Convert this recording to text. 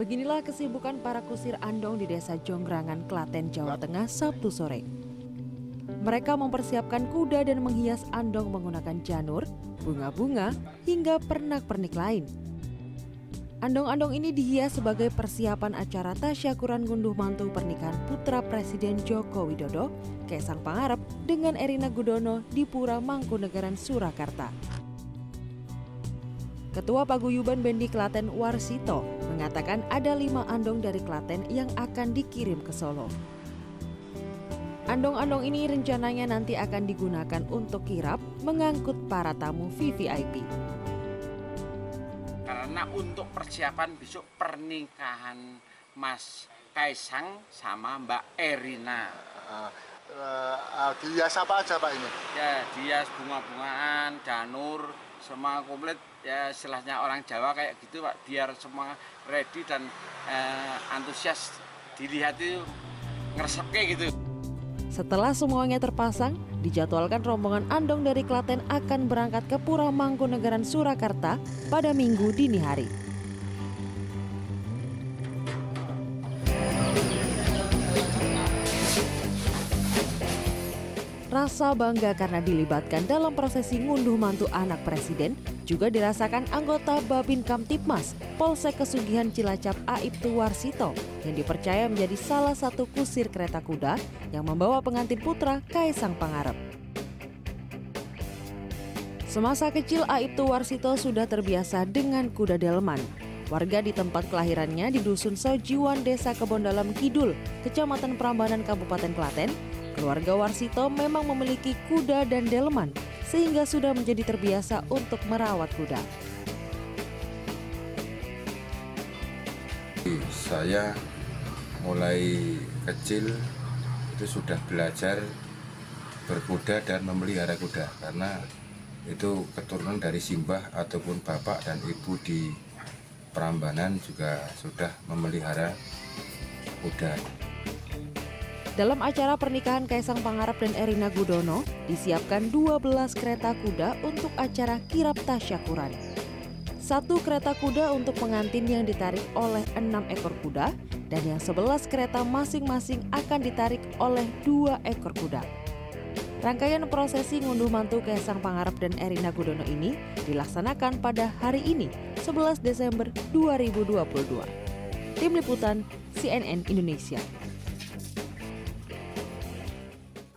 Beginilah kesibukan para kusir andong di desa Jonggrangan, Klaten, Jawa Tengah Sabtu sore. Mereka mempersiapkan kuda dan menghias andong menggunakan janur, bunga-bunga, hingga pernak-pernik lain. Andong-andong ini dihias sebagai persiapan acara tasyakuran ngunduh mantu pernikahan putra Presiden Joko Widodo, Kaisang Pangarep dengan Erina Gudono di Pura Mangkunegaran, Surakarta. Ketua Paguyuban Bendi Klaten Warsito mengatakan ada lima andong dari Klaten yang akan dikirim ke Solo. Andong-andong ini rencananya nanti akan digunakan untuk kirap mengangkut para tamu VVIP karena untuk persiapan besok pernikahan Mas Kaisang sama Mbak Erina. Uh, uh, uh, dihias apa aja Pak ini? Ya, dihias bunga-bungaan, janur, semua komplit ya istilahnya orang Jawa kayak gitu Pak, biar semua ready dan uh, antusias dilihat itu ngeresepnya gitu. Setelah semuanya terpasang, dijadwalkan rombongan Andong dari Klaten akan berangkat ke Pura Mangkunegaran Surakarta pada Minggu dini hari. Rasa bangga karena dilibatkan dalam prosesi ngunduh mantu anak presiden juga dirasakan anggota Babin Kamtipmas Polsek Kesugihan Cilacap Aibtu Warsito yang dipercaya menjadi salah satu kusir kereta kuda yang membawa pengantin putra Kaisang Pangarep. Semasa kecil Aibtu Warsito sudah terbiasa dengan kuda delman. Warga di tempat kelahirannya di Dusun Sojiwan, Desa Kebondalam Kidul, Kecamatan Prambanan, Kabupaten Klaten, keluarga Warsito memang memiliki kuda dan delman sehingga sudah menjadi terbiasa untuk merawat kuda. Saya mulai kecil itu sudah belajar berkuda dan memelihara kuda karena itu keturunan dari simbah ataupun bapak dan ibu di Prambanan juga sudah memelihara kuda. Dalam acara pernikahan Kaisang Pangarap dan Erina Gudono, disiapkan 12 kereta kuda untuk acara kirap tasyakuran. Satu kereta kuda untuk pengantin yang ditarik oleh enam ekor kuda dan yang 11 kereta masing-masing akan ditarik oleh dua ekor kuda. Rangkaian prosesi ngunduh mantu Kaisang Pangarap dan Erina Gudono ini dilaksanakan pada hari ini, 11 Desember 2022. Tim Liputan CNN Indonesia.